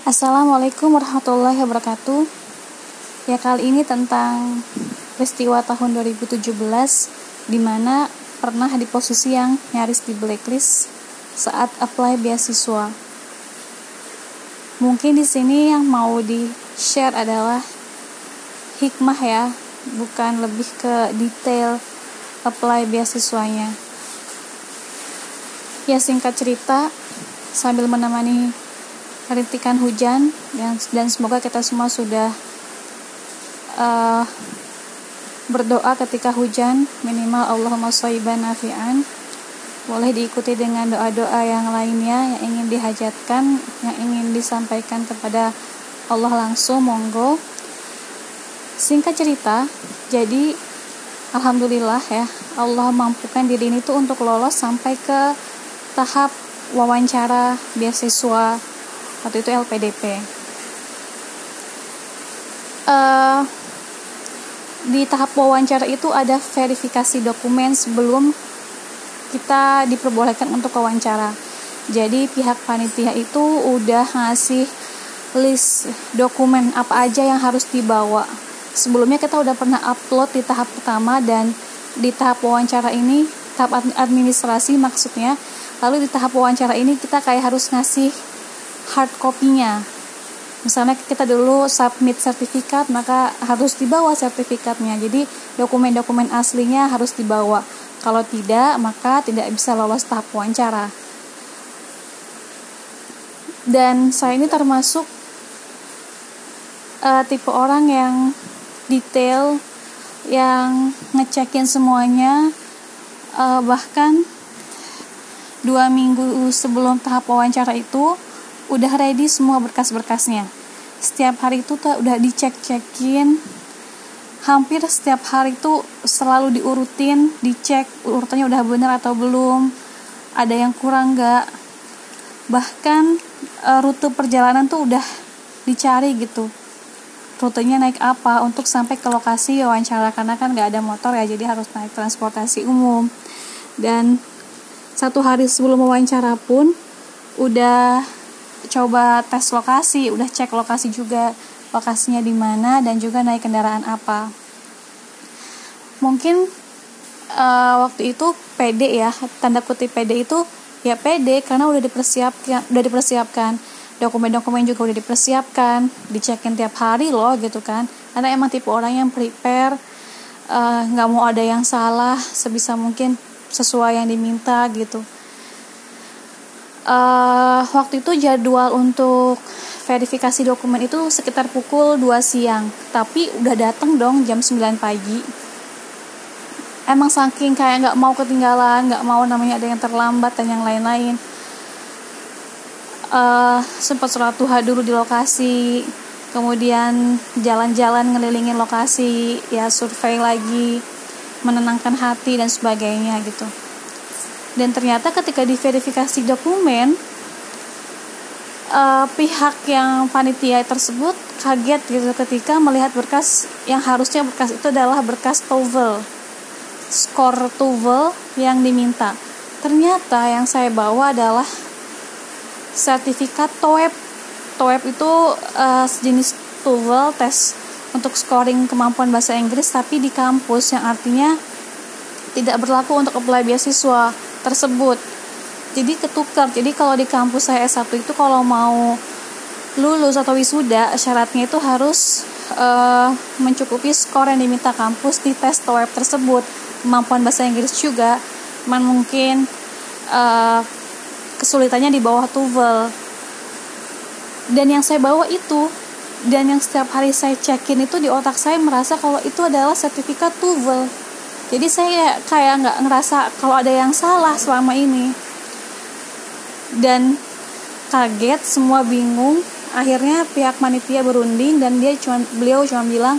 Assalamualaikum warahmatullahi wabarakatuh. Ya kali ini tentang peristiwa tahun 2017 di mana pernah di posisi yang nyaris di blacklist saat apply beasiswa. Mungkin di sini yang mau di share adalah hikmah ya, bukan lebih ke detail apply beasiswanya. Ya singkat cerita, sambil menemani rintikan hujan dan, dan semoga kita semua sudah uh, berdoa ketika hujan. Minimal Allahumma shayban nafi'an. Boleh diikuti dengan doa-doa yang lainnya yang ingin dihajatkan yang ingin disampaikan kepada Allah langsung monggo. Singkat cerita jadi Alhamdulillah ya Allah mampukan diri ini tuh untuk lolos sampai ke tahap wawancara beasiswa waktu itu LPDP uh, eh, di tahap wawancara itu ada verifikasi dokumen sebelum kita diperbolehkan untuk wawancara. Jadi pihak panitia itu udah ngasih list dokumen apa aja yang harus dibawa. Sebelumnya kita udah pernah upload di tahap pertama dan di tahap wawancara ini tahap administrasi maksudnya. Lalu di tahap wawancara ini kita kayak harus ngasih hard copy-nya. Misalnya kita dulu submit sertifikat, maka harus dibawa sertifikatnya. Jadi dokumen-dokumen aslinya harus dibawa. Kalau tidak, maka tidak bisa lolos tahap wawancara. Dan saya ini termasuk uh, tipe orang yang detail, yang ngecekin semuanya, uh, bahkan dua minggu sebelum tahap wawancara itu udah ready semua berkas-berkasnya. Setiap hari itu tuh udah dicek-cekin. Hampir setiap hari itu selalu diurutin dicek urutannya udah bener atau belum ada yang kurang nggak. Bahkan e, rute perjalanan tuh udah dicari gitu. Rutenya naik apa untuk sampai ke lokasi wawancara karena kan nggak ada motor ya jadi harus naik transportasi umum. Dan satu hari sebelum wawancara pun udah coba tes lokasi, udah cek lokasi juga lokasinya di mana dan juga naik kendaraan apa. Mungkin uh, waktu itu PD ya, tanda kutip PD itu ya PD karena udah dipersiapkan, udah dipersiapkan. Dokumen-dokumen juga udah dipersiapkan, dicekin tiap hari loh gitu kan. Karena emang tipe orang yang prepare, eh, nggak uh, mau ada yang salah, sebisa mungkin sesuai yang diminta gitu uh, waktu itu jadwal untuk verifikasi dokumen itu sekitar pukul 2 siang. Tapi udah datang dong jam 9 pagi. Emang saking kayak nggak mau ketinggalan nggak mau namanya ada yang terlambat dan yang lain-lain. Uh, sempat sholat duha dulu di lokasi. Kemudian jalan-jalan ngelilingin lokasi ya survei lagi menenangkan hati dan sebagainya gitu dan ternyata ketika diverifikasi dokumen uh, pihak yang panitia tersebut kaget gitu ketika melihat berkas yang harusnya berkas itu adalah berkas TOEFL skor TOEFL yang diminta. Ternyata yang saya bawa adalah sertifikat TOEP. TOEP itu uh, sejenis TOEFL tes untuk scoring kemampuan bahasa Inggris tapi di kampus yang artinya tidak berlaku untuk apply beasiswa tersebut. Jadi ketukar. Jadi kalau di kampus saya S1 itu kalau mau lulus atau wisuda syaratnya itu harus uh, mencukupi skor yang diminta kampus di tes TOEFL tersebut. Kemampuan bahasa Inggris juga man mungkin uh, kesulitannya di bawah TOEFL dan yang saya bawa itu dan yang setiap hari saya cekin itu di otak saya merasa kalau itu adalah sertifikat TOEFL jadi saya kayak nggak ngerasa kalau ada yang salah selama ini. Dan kaget semua bingung. Akhirnya pihak manitia berunding dan dia cuma beliau cuma bilang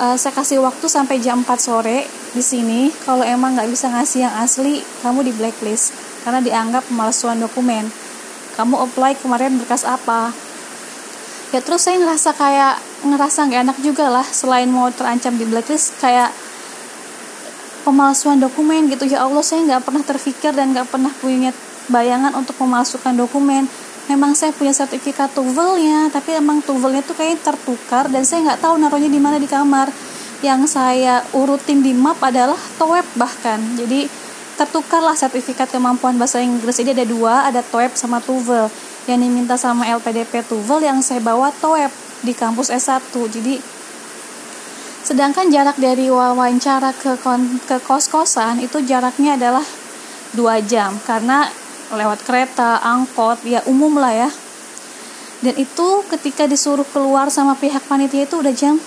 e, saya kasih waktu sampai jam 4 sore di sini. Kalau emang nggak bisa ngasih yang asli kamu di blacklist karena dianggap pemalsuan dokumen. Kamu apply kemarin berkas apa? Ya terus saya ngerasa kayak ngerasa nggak enak juga lah selain mau terancam di blacklist. Kayak pemalsuan dokumen gitu. Ya Allah saya nggak pernah terpikir dan nggak pernah punya bayangan untuk memalsukan dokumen. Memang saya punya sertifikat TOEFL-nya tapi emang TOEFL-nya tuh kayak tertukar dan saya nggak tahu naruhnya di mana di kamar. Yang saya urutin di map adalah TOEP bahkan. Jadi tertukarlah sertifikat kemampuan bahasa Inggris. Ini ada dua ada TOEP sama TOEFL yang diminta sama LPDP TOEFL yang saya bawa TOEP di kampus S1 jadi sedangkan jarak dari wawancara ke ke kos-kosan itu jaraknya adalah dua jam karena lewat kereta, angkot, ya umum lah ya. Dan itu ketika disuruh keluar sama pihak panitia itu udah jam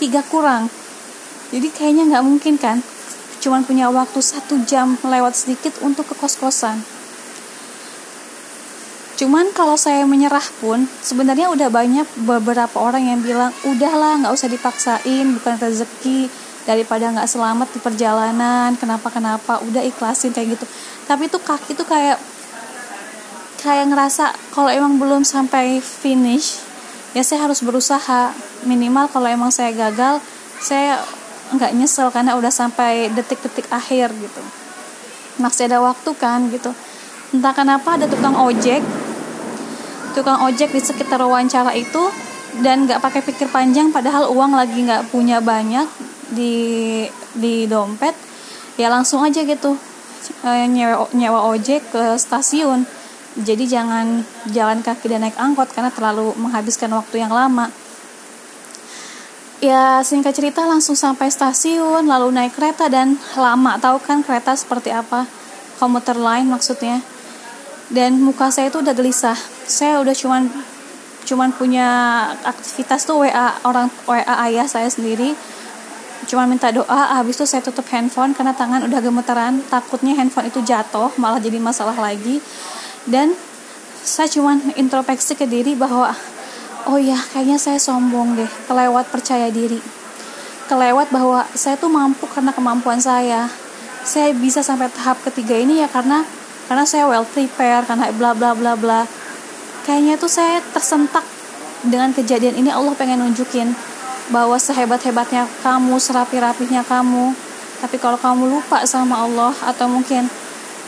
3 kurang. Jadi kayaknya nggak mungkin kan, cuman punya waktu satu jam lewat sedikit untuk ke kos-kosan. Cuman kalau saya menyerah pun, sebenarnya udah banyak beberapa orang yang bilang, udahlah nggak usah dipaksain, bukan rezeki, daripada nggak selamat di perjalanan, kenapa-kenapa, udah ikhlasin kayak gitu. Tapi itu kaki tuh kayak kayak ngerasa kalau emang belum sampai finish, ya saya harus berusaha. Minimal kalau emang saya gagal, saya nggak nyesel karena udah sampai detik-detik akhir gitu. Masih ada waktu kan gitu entah kenapa ada tukang ojek tukang ojek di sekitar wawancara itu dan nggak pakai pikir panjang padahal uang lagi nggak punya banyak di di dompet ya langsung aja gitu eh, nyewa, nyewa ojek ke stasiun. Jadi jangan jalan kaki dan naik angkot karena terlalu menghabiskan waktu yang lama. Ya singkat cerita langsung sampai stasiun lalu naik kereta dan lama. Tahu kan kereta seperti apa? Komuter lain maksudnya dan muka saya itu udah gelisah. Saya udah cuman cuman punya aktivitas tuh WA orang WA ayah saya sendiri. Cuman minta doa habis itu saya tutup handphone karena tangan udah gemeteran takutnya handphone itu jatuh malah jadi masalah lagi. Dan saya cuman introspeksi ke diri bahwa oh ya kayaknya saya sombong deh kelewat percaya diri. Kelewat bahwa saya tuh mampu karena kemampuan saya. Saya bisa sampai tahap ketiga ini ya karena karena saya well prepare karena bla bla bla bla. Kayaknya tuh saya tersentak dengan kejadian ini. Allah pengen nunjukin bahwa sehebat-hebatnya kamu serapi-rapihnya kamu. Tapi kalau kamu lupa sama Allah atau mungkin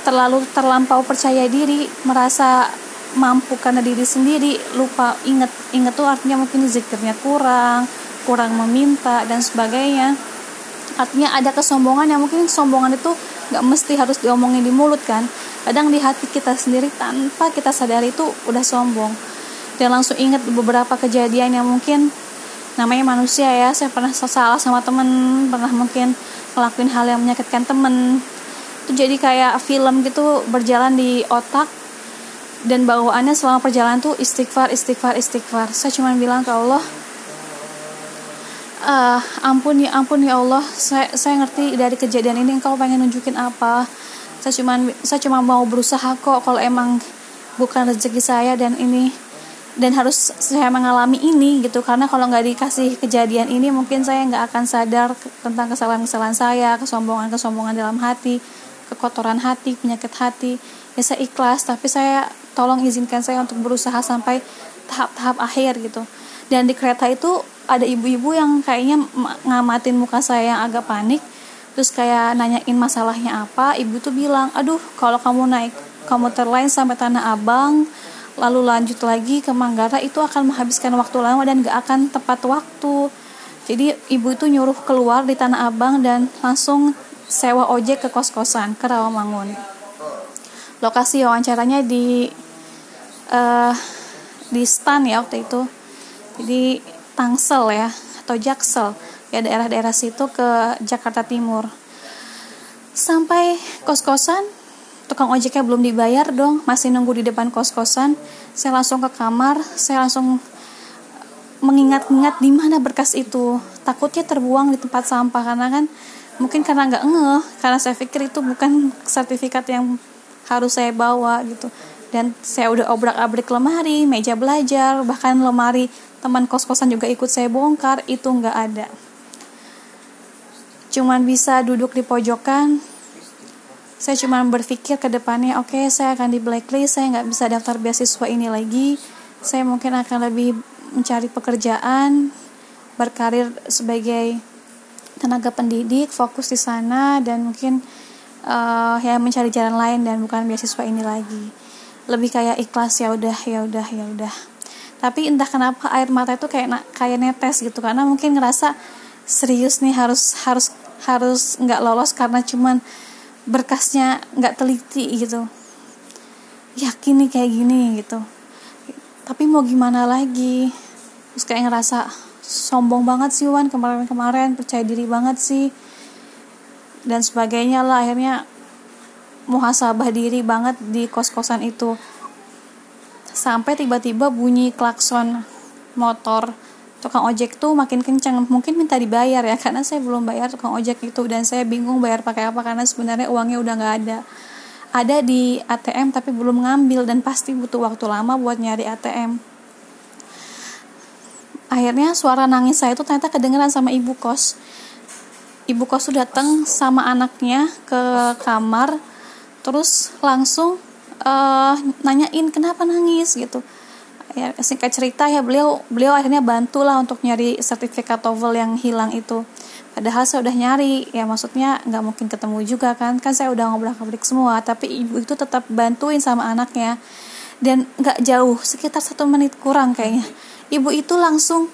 terlalu terlampau percaya diri merasa mampu karena diri sendiri lupa inget inget tuh artinya mungkin zikirnya kurang kurang meminta dan sebagainya. Artinya ada kesombongan yang mungkin kesombongan itu nggak mesti harus diomongin di mulut kan kadang di hati kita sendiri tanpa kita sadari itu udah sombong. Dan langsung ingat beberapa kejadian yang mungkin namanya manusia ya. Saya pernah salah sama temen pernah mungkin ngelakuin hal yang menyakitkan temen. Itu jadi kayak film gitu berjalan di otak dan bawaannya selama perjalanan tuh istighfar istighfar istighfar. Saya cuma bilang ke Allah uh, ampun ya ampun ya Allah. Saya saya ngerti dari kejadian ini engkau pengen nunjukin apa saya cuma saya cuma mau berusaha kok kalau emang bukan rezeki saya dan ini dan harus saya mengalami ini gitu. Karena kalau nggak dikasih kejadian ini mungkin saya nggak akan sadar tentang kesalahan-kesalahan saya kesombongan-kesombongan dalam hati kekotoran hati penyakit hati. Ya saya ikhlas tapi saya tolong izinkan saya untuk berusaha sampai tahap-tahap akhir gitu. Dan di kereta itu ada ibu-ibu yang kayaknya ngamatin muka saya yang agak panik terus kayak nanyain masalahnya apa ibu tuh bilang aduh kalau kamu naik komuter lain sampai Tanah Abang lalu lanjut lagi ke Manggarai itu akan menghabiskan waktu lama dan gak akan tepat waktu. Jadi ibu itu nyuruh keluar di Tanah Abang dan langsung sewa ojek ke kos-kosan ke Rawamangun. Lokasi wawancaranya di uh, di stan ya waktu itu. Jadi Tangsel ya atau Jaksel ya daerah-daerah situ ke Jakarta Timur. Sampai kos-kosan tukang ojeknya belum dibayar dong masih nunggu di depan kos-kosan. Saya langsung ke kamar saya langsung mengingat-ingat di mana berkas itu. Takutnya terbuang di tempat sampah karena kan mungkin karena nggak ngeh karena saya pikir itu bukan sertifikat yang harus saya bawa gitu. Dan saya udah obrak-abrik lemari meja belajar bahkan lemari teman kos-kosan juga ikut saya bongkar itu nggak ada cuman bisa duduk di pojokan. Saya cuma berpikir ke depannya oke okay, saya akan di blacklist saya nggak bisa daftar beasiswa ini lagi. Saya mungkin akan lebih mencari pekerjaan berkarir sebagai tenaga pendidik fokus di sana dan mungkin uh, ya mencari jalan lain dan bukan beasiswa ini lagi. Lebih kayak ikhlas ya udah ya udah ya udah. Tapi entah kenapa air mata itu kayak kayak netes gitu karena mungkin ngerasa serius nih harus harus harus nggak lolos karena cuman berkasnya nggak teliti gitu. Yakin nih kayak gini gitu. Tapi mau gimana lagi? Terus kayak ngerasa sombong banget sih Wan kemarin-kemarin percaya diri banget sih. Dan sebagainya lah akhirnya muhasabah diri banget di kos-kosan itu. Sampai tiba-tiba bunyi klakson motor tukang ojek tuh makin kencang mungkin minta dibayar ya karena saya belum bayar tukang ojek itu. Dan saya bingung bayar pakai apa karena sebenarnya uangnya udah nggak ada. Ada di ATM tapi belum ngambil. Dan pasti butuh waktu lama buat nyari ATM akhirnya suara nangis saya itu ternyata kedengeran sama ibu kos. Ibu kos tuh datang sama anaknya ke kamar. Terus langsung uh, nanyain kenapa nangis? gitu ya singkat cerita ya beliau beliau akhirnya bantulah untuk nyari sertifikat TOEFL yang hilang itu. Padahal saya udah nyari ya maksudnya nggak mungkin ketemu juga kan. Kan saya udah ngobrol ngobrak semua tapi ibu itu tetap bantuin sama anaknya. Dan nggak jauh sekitar satu menit kurang kayaknya. Ibu itu langsung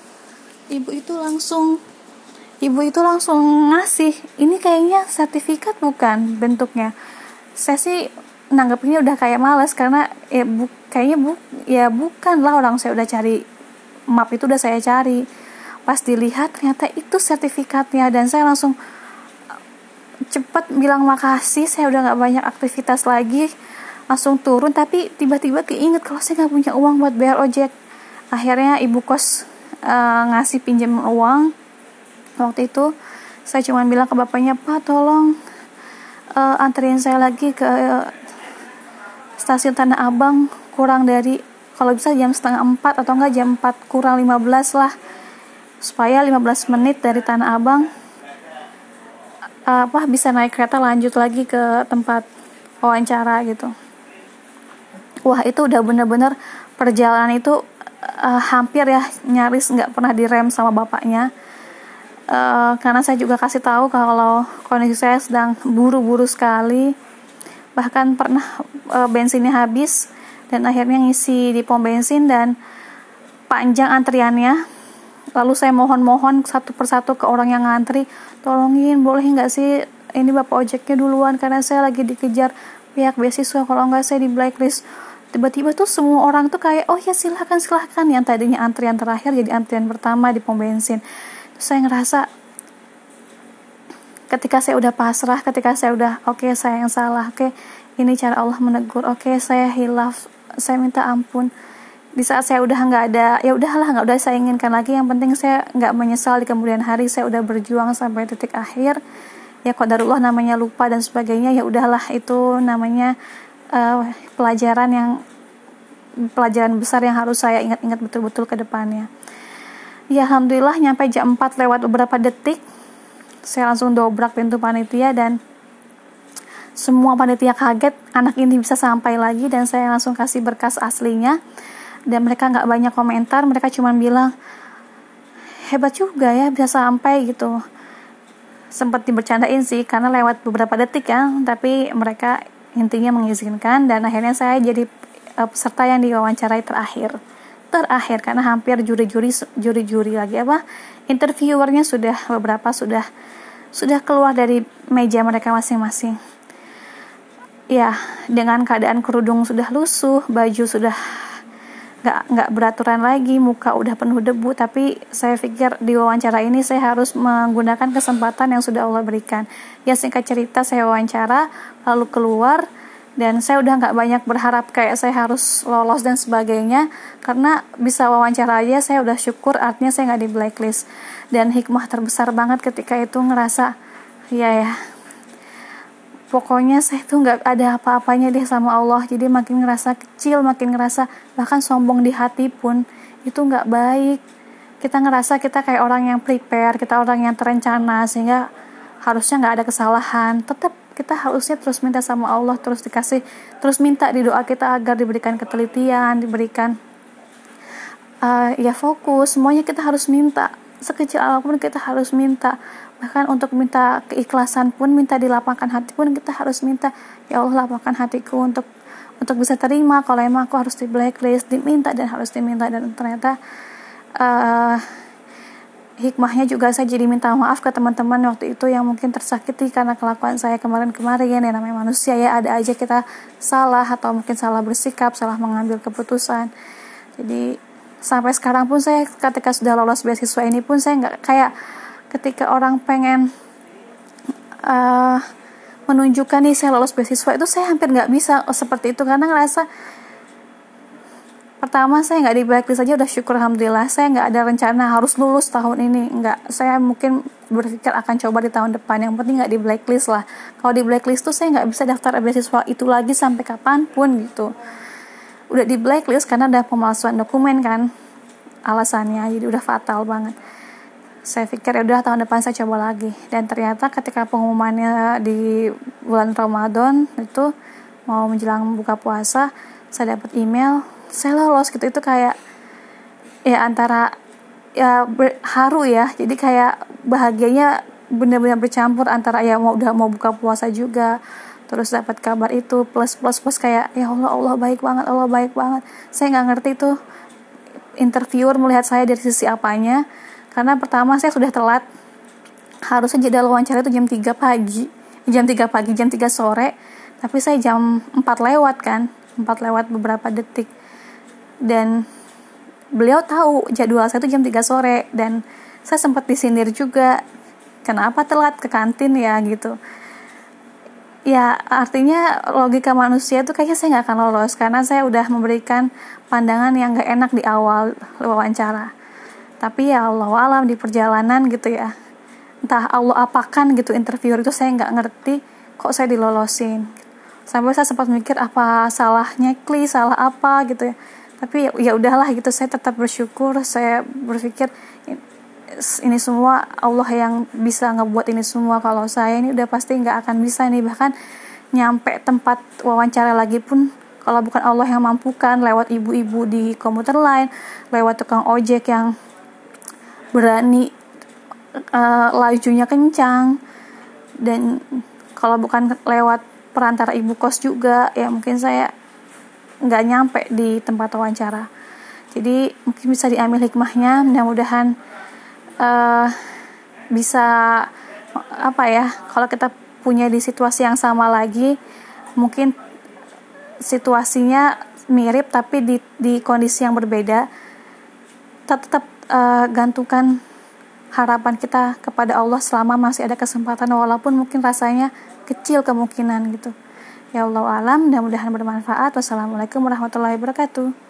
ibu itu langsung ibu itu langsung ngasih ini kayaknya sertifikat bukan bentuknya. Saya sih nanggepinnya udah kayak males karena ya bu, kayaknya bu ya bukan lah orang saya udah cari map itu udah saya cari. Pas dilihat ternyata itu sertifikatnya dan saya langsung cepat bilang makasih saya udah nggak banyak aktivitas lagi. Langsung turun tapi tiba-tiba keinget kalau saya nggak punya uang buat bayar ojek. Akhirnya ibu kos uh, ngasih pinjam uang. Waktu itu saya cuma bilang ke bapaknya pak tolong uh, anterin saya lagi ke stasiun Tanah Abang kurang dari kalau bisa jam setengah empat atau enggak jam 4 kurang 15 lah. Supaya 15 menit dari Tanah Abang apa bisa naik kereta lanjut lagi ke tempat wawancara gitu. Wah itu udah bener-bener perjalanan itu uh, hampir ya nyaris nggak pernah direm sama bapaknya. Uh, karena saya juga kasih tahu kalau kondisi saya sedang buru-buru sekali bahkan pernah e, bensinnya habis dan akhirnya ngisi di pom bensin dan panjang antriannya. Lalu saya mohon-mohon satu persatu ke orang yang ngantri tolongin boleh nggak sih ini bapak ojeknya duluan? Karena saya lagi dikejar pihak beasiswa. Kalau nggak saya di blacklist. Tiba-tiba tuh semua orang tuh kayak oh ya silahkan silahkan yang tadinya antrian terakhir jadi antrian pertama di pom bensin. Terus saya ngerasa ketika saya udah pasrah ketika saya udah oke okay, saya yang salah oke okay, ini cara Allah menegur oke okay, saya hilaf saya minta ampun. Di saat saya udah nggak ada ya udahlah nggak udah saya inginkan lagi yang penting saya nggak menyesal di kemudian hari saya udah berjuang sampai titik akhir. Ya qadarullah namanya lupa dan sebagainya ya udahlah itu namanya uh, pelajaran yang pelajaran besar yang harus saya ingat-ingat betul-betul ke depannya. Ya alhamdulillah nyampe jam 4 lewat beberapa detik saya langsung dobrak pintu panitia dan semua panitia kaget anak ini bisa sampai lagi dan saya langsung kasih berkas aslinya. Dan mereka nggak banyak komentar mereka cuma bilang hebat juga ya bisa sampai gitu. Sempat dibercandain sih karena lewat beberapa detik ya tapi mereka intinya mengizinkan dan akhirnya saya jadi uh, peserta yang diwawancarai terakhir terakhir karena hampir juri-juri juri-juri lagi apa interviewernya sudah beberapa sudah sudah keluar dari meja mereka masing-masing. Ya, dengan keadaan kerudung sudah lusuh, baju sudah nggak nggak beraturan lagi, muka udah penuh debu. Tapi saya pikir di wawancara ini saya harus menggunakan kesempatan yang sudah Allah berikan. Ya singkat cerita saya wawancara, lalu keluar dan saya udah nggak banyak berharap kayak saya harus lolos dan sebagainya karena bisa wawancara aja saya udah syukur artinya saya nggak di blacklist. Dan hikmah terbesar banget ketika itu ngerasa ya ya pokoknya saya tuh nggak ada apa-apanya deh sama Allah. Jadi makin ngerasa kecil makin ngerasa bahkan sombong di hati pun itu nggak baik. Kita ngerasa kita kayak orang yang prepare kita orang yang terencana sehingga harusnya nggak ada kesalahan. Tetap kita harusnya terus minta sama Allah terus dikasih terus minta di doa kita agar diberikan ketelitian diberikan uh, ya fokus. Semuanya kita harus minta. Sekecil apa pun kita harus minta. Bahkan untuk minta keikhlasan pun minta dilapangkan hati pun kita harus minta. Ya Allah lapangkan hatiku untuk untuk bisa terima kalau emang aku harus di blacklist diminta dan harus diminta. Dan ternyata uh, hikmahnya juga saya jadi minta maaf ke teman-teman waktu itu yang mungkin tersakiti karena kelakuan saya kemarin-kemarin. Ya namanya manusia ya ada aja kita salah atau mungkin salah bersikap salah mengambil keputusan. Jadi sampai sekarang pun saya ketika sudah lolos beasiswa ini pun saya nggak kayak ketika orang pengen uh, menunjukkan nih saya lolos beasiswa itu saya hampir nggak bisa seperti itu. Karena ngerasa pertama saya nggak di blacklist aja udah syukur alhamdulillah. Saya nggak ada rencana harus lulus tahun ini nggak. Saya mungkin berpikir akan coba di tahun depan yang penting nggak di blacklist lah. Kalau di blacklist tuh saya nggak bisa daftar beasiswa itu lagi sampai kapan pun gitu. Udah di blacklist karena ada pemalsuan dokumen kan alasannya. Jadi udah fatal banget. Saya pikir ya udah tahun depan saya coba lagi. Dan ternyata ketika pengumumannya di bulan Ramadan itu mau menjelang buka puasa saya dapat email saya lolos gitu itu kayak ya antara ya haru ya. Jadi kayak bahagianya benar-benar bercampur antara ya mau udah mau buka puasa juga terus dapat kabar itu plus plus plus kayak ya Allah Allah baik banget Allah baik banget. Saya nggak ngerti tuh interviewer melihat saya dari sisi apanya karena pertama saya sudah telat. Harusnya jadwal wawancara itu jam 3 pagi jam 3 pagi jam 3 sore tapi saya jam 4 lewat kan 4 lewat beberapa detik dan beliau tahu jadwal saya itu jam 3 sore dan saya sempat disindir juga kenapa telat ke kantin ya? gitu. Ya artinya logika manusia itu kayaknya saya nggak akan lolos karena saya udah memberikan pandangan yang gak enak di awal wawancara. Tapi ya Allah alam di perjalanan gitu ya entah Allah apakan gitu interviewer itu saya nggak ngerti kok saya dilolosin. Sampai saya sempat mikir apa salahnya? Kli salah apa? gitu ya tapi ya, ya udahlah gitu saya tetap bersyukur saya berpikir ini semua Allah yang bisa ngebuat ini semua. Kalau saya ini udah pasti nggak akan bisa nih bahkan nyampe tempat wawancara lagi pun kalau bukan Allah yang mampukan lewat ibu-ibu di komuter lain lewat tukang ojek yang berani uh, lajunya kencang. Dan kalau bukan lewat perantara ibu kos juga ya mungkin saya nggak nyampe di tempat wawancara. Jadi mungkin bisa diambil hikmahnya mudah-mudahan uh, bisa apa ya kalau kita punya di situasi yang sama lagi mungkin situasinya mirip tapi di di kondisi yang berbeda tetap, tetap uh, gantungkan harapan kita kepada Allah selama masih ada kesempatan walaupun mungkin rasanya kecil kemungkinan gitu Ya Allah alam, mudah-mudahan bermanfaat. Wassalamualaikum warahmatullahi wabarakatuh.